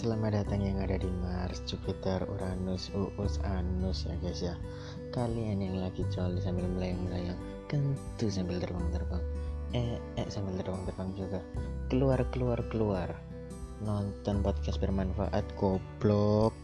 Selamat datang yang ada di Mars, Jupiter, Uranus, Uus, Anus ya guys ya. Kalian yang lagi jolly sambil melayang-melayang Kentu sambil terbang-terbang. Eh, eh sambil terbang-terbang juga. Keluar, keluar, keluar. Nonton podcast bermanfaat goblok.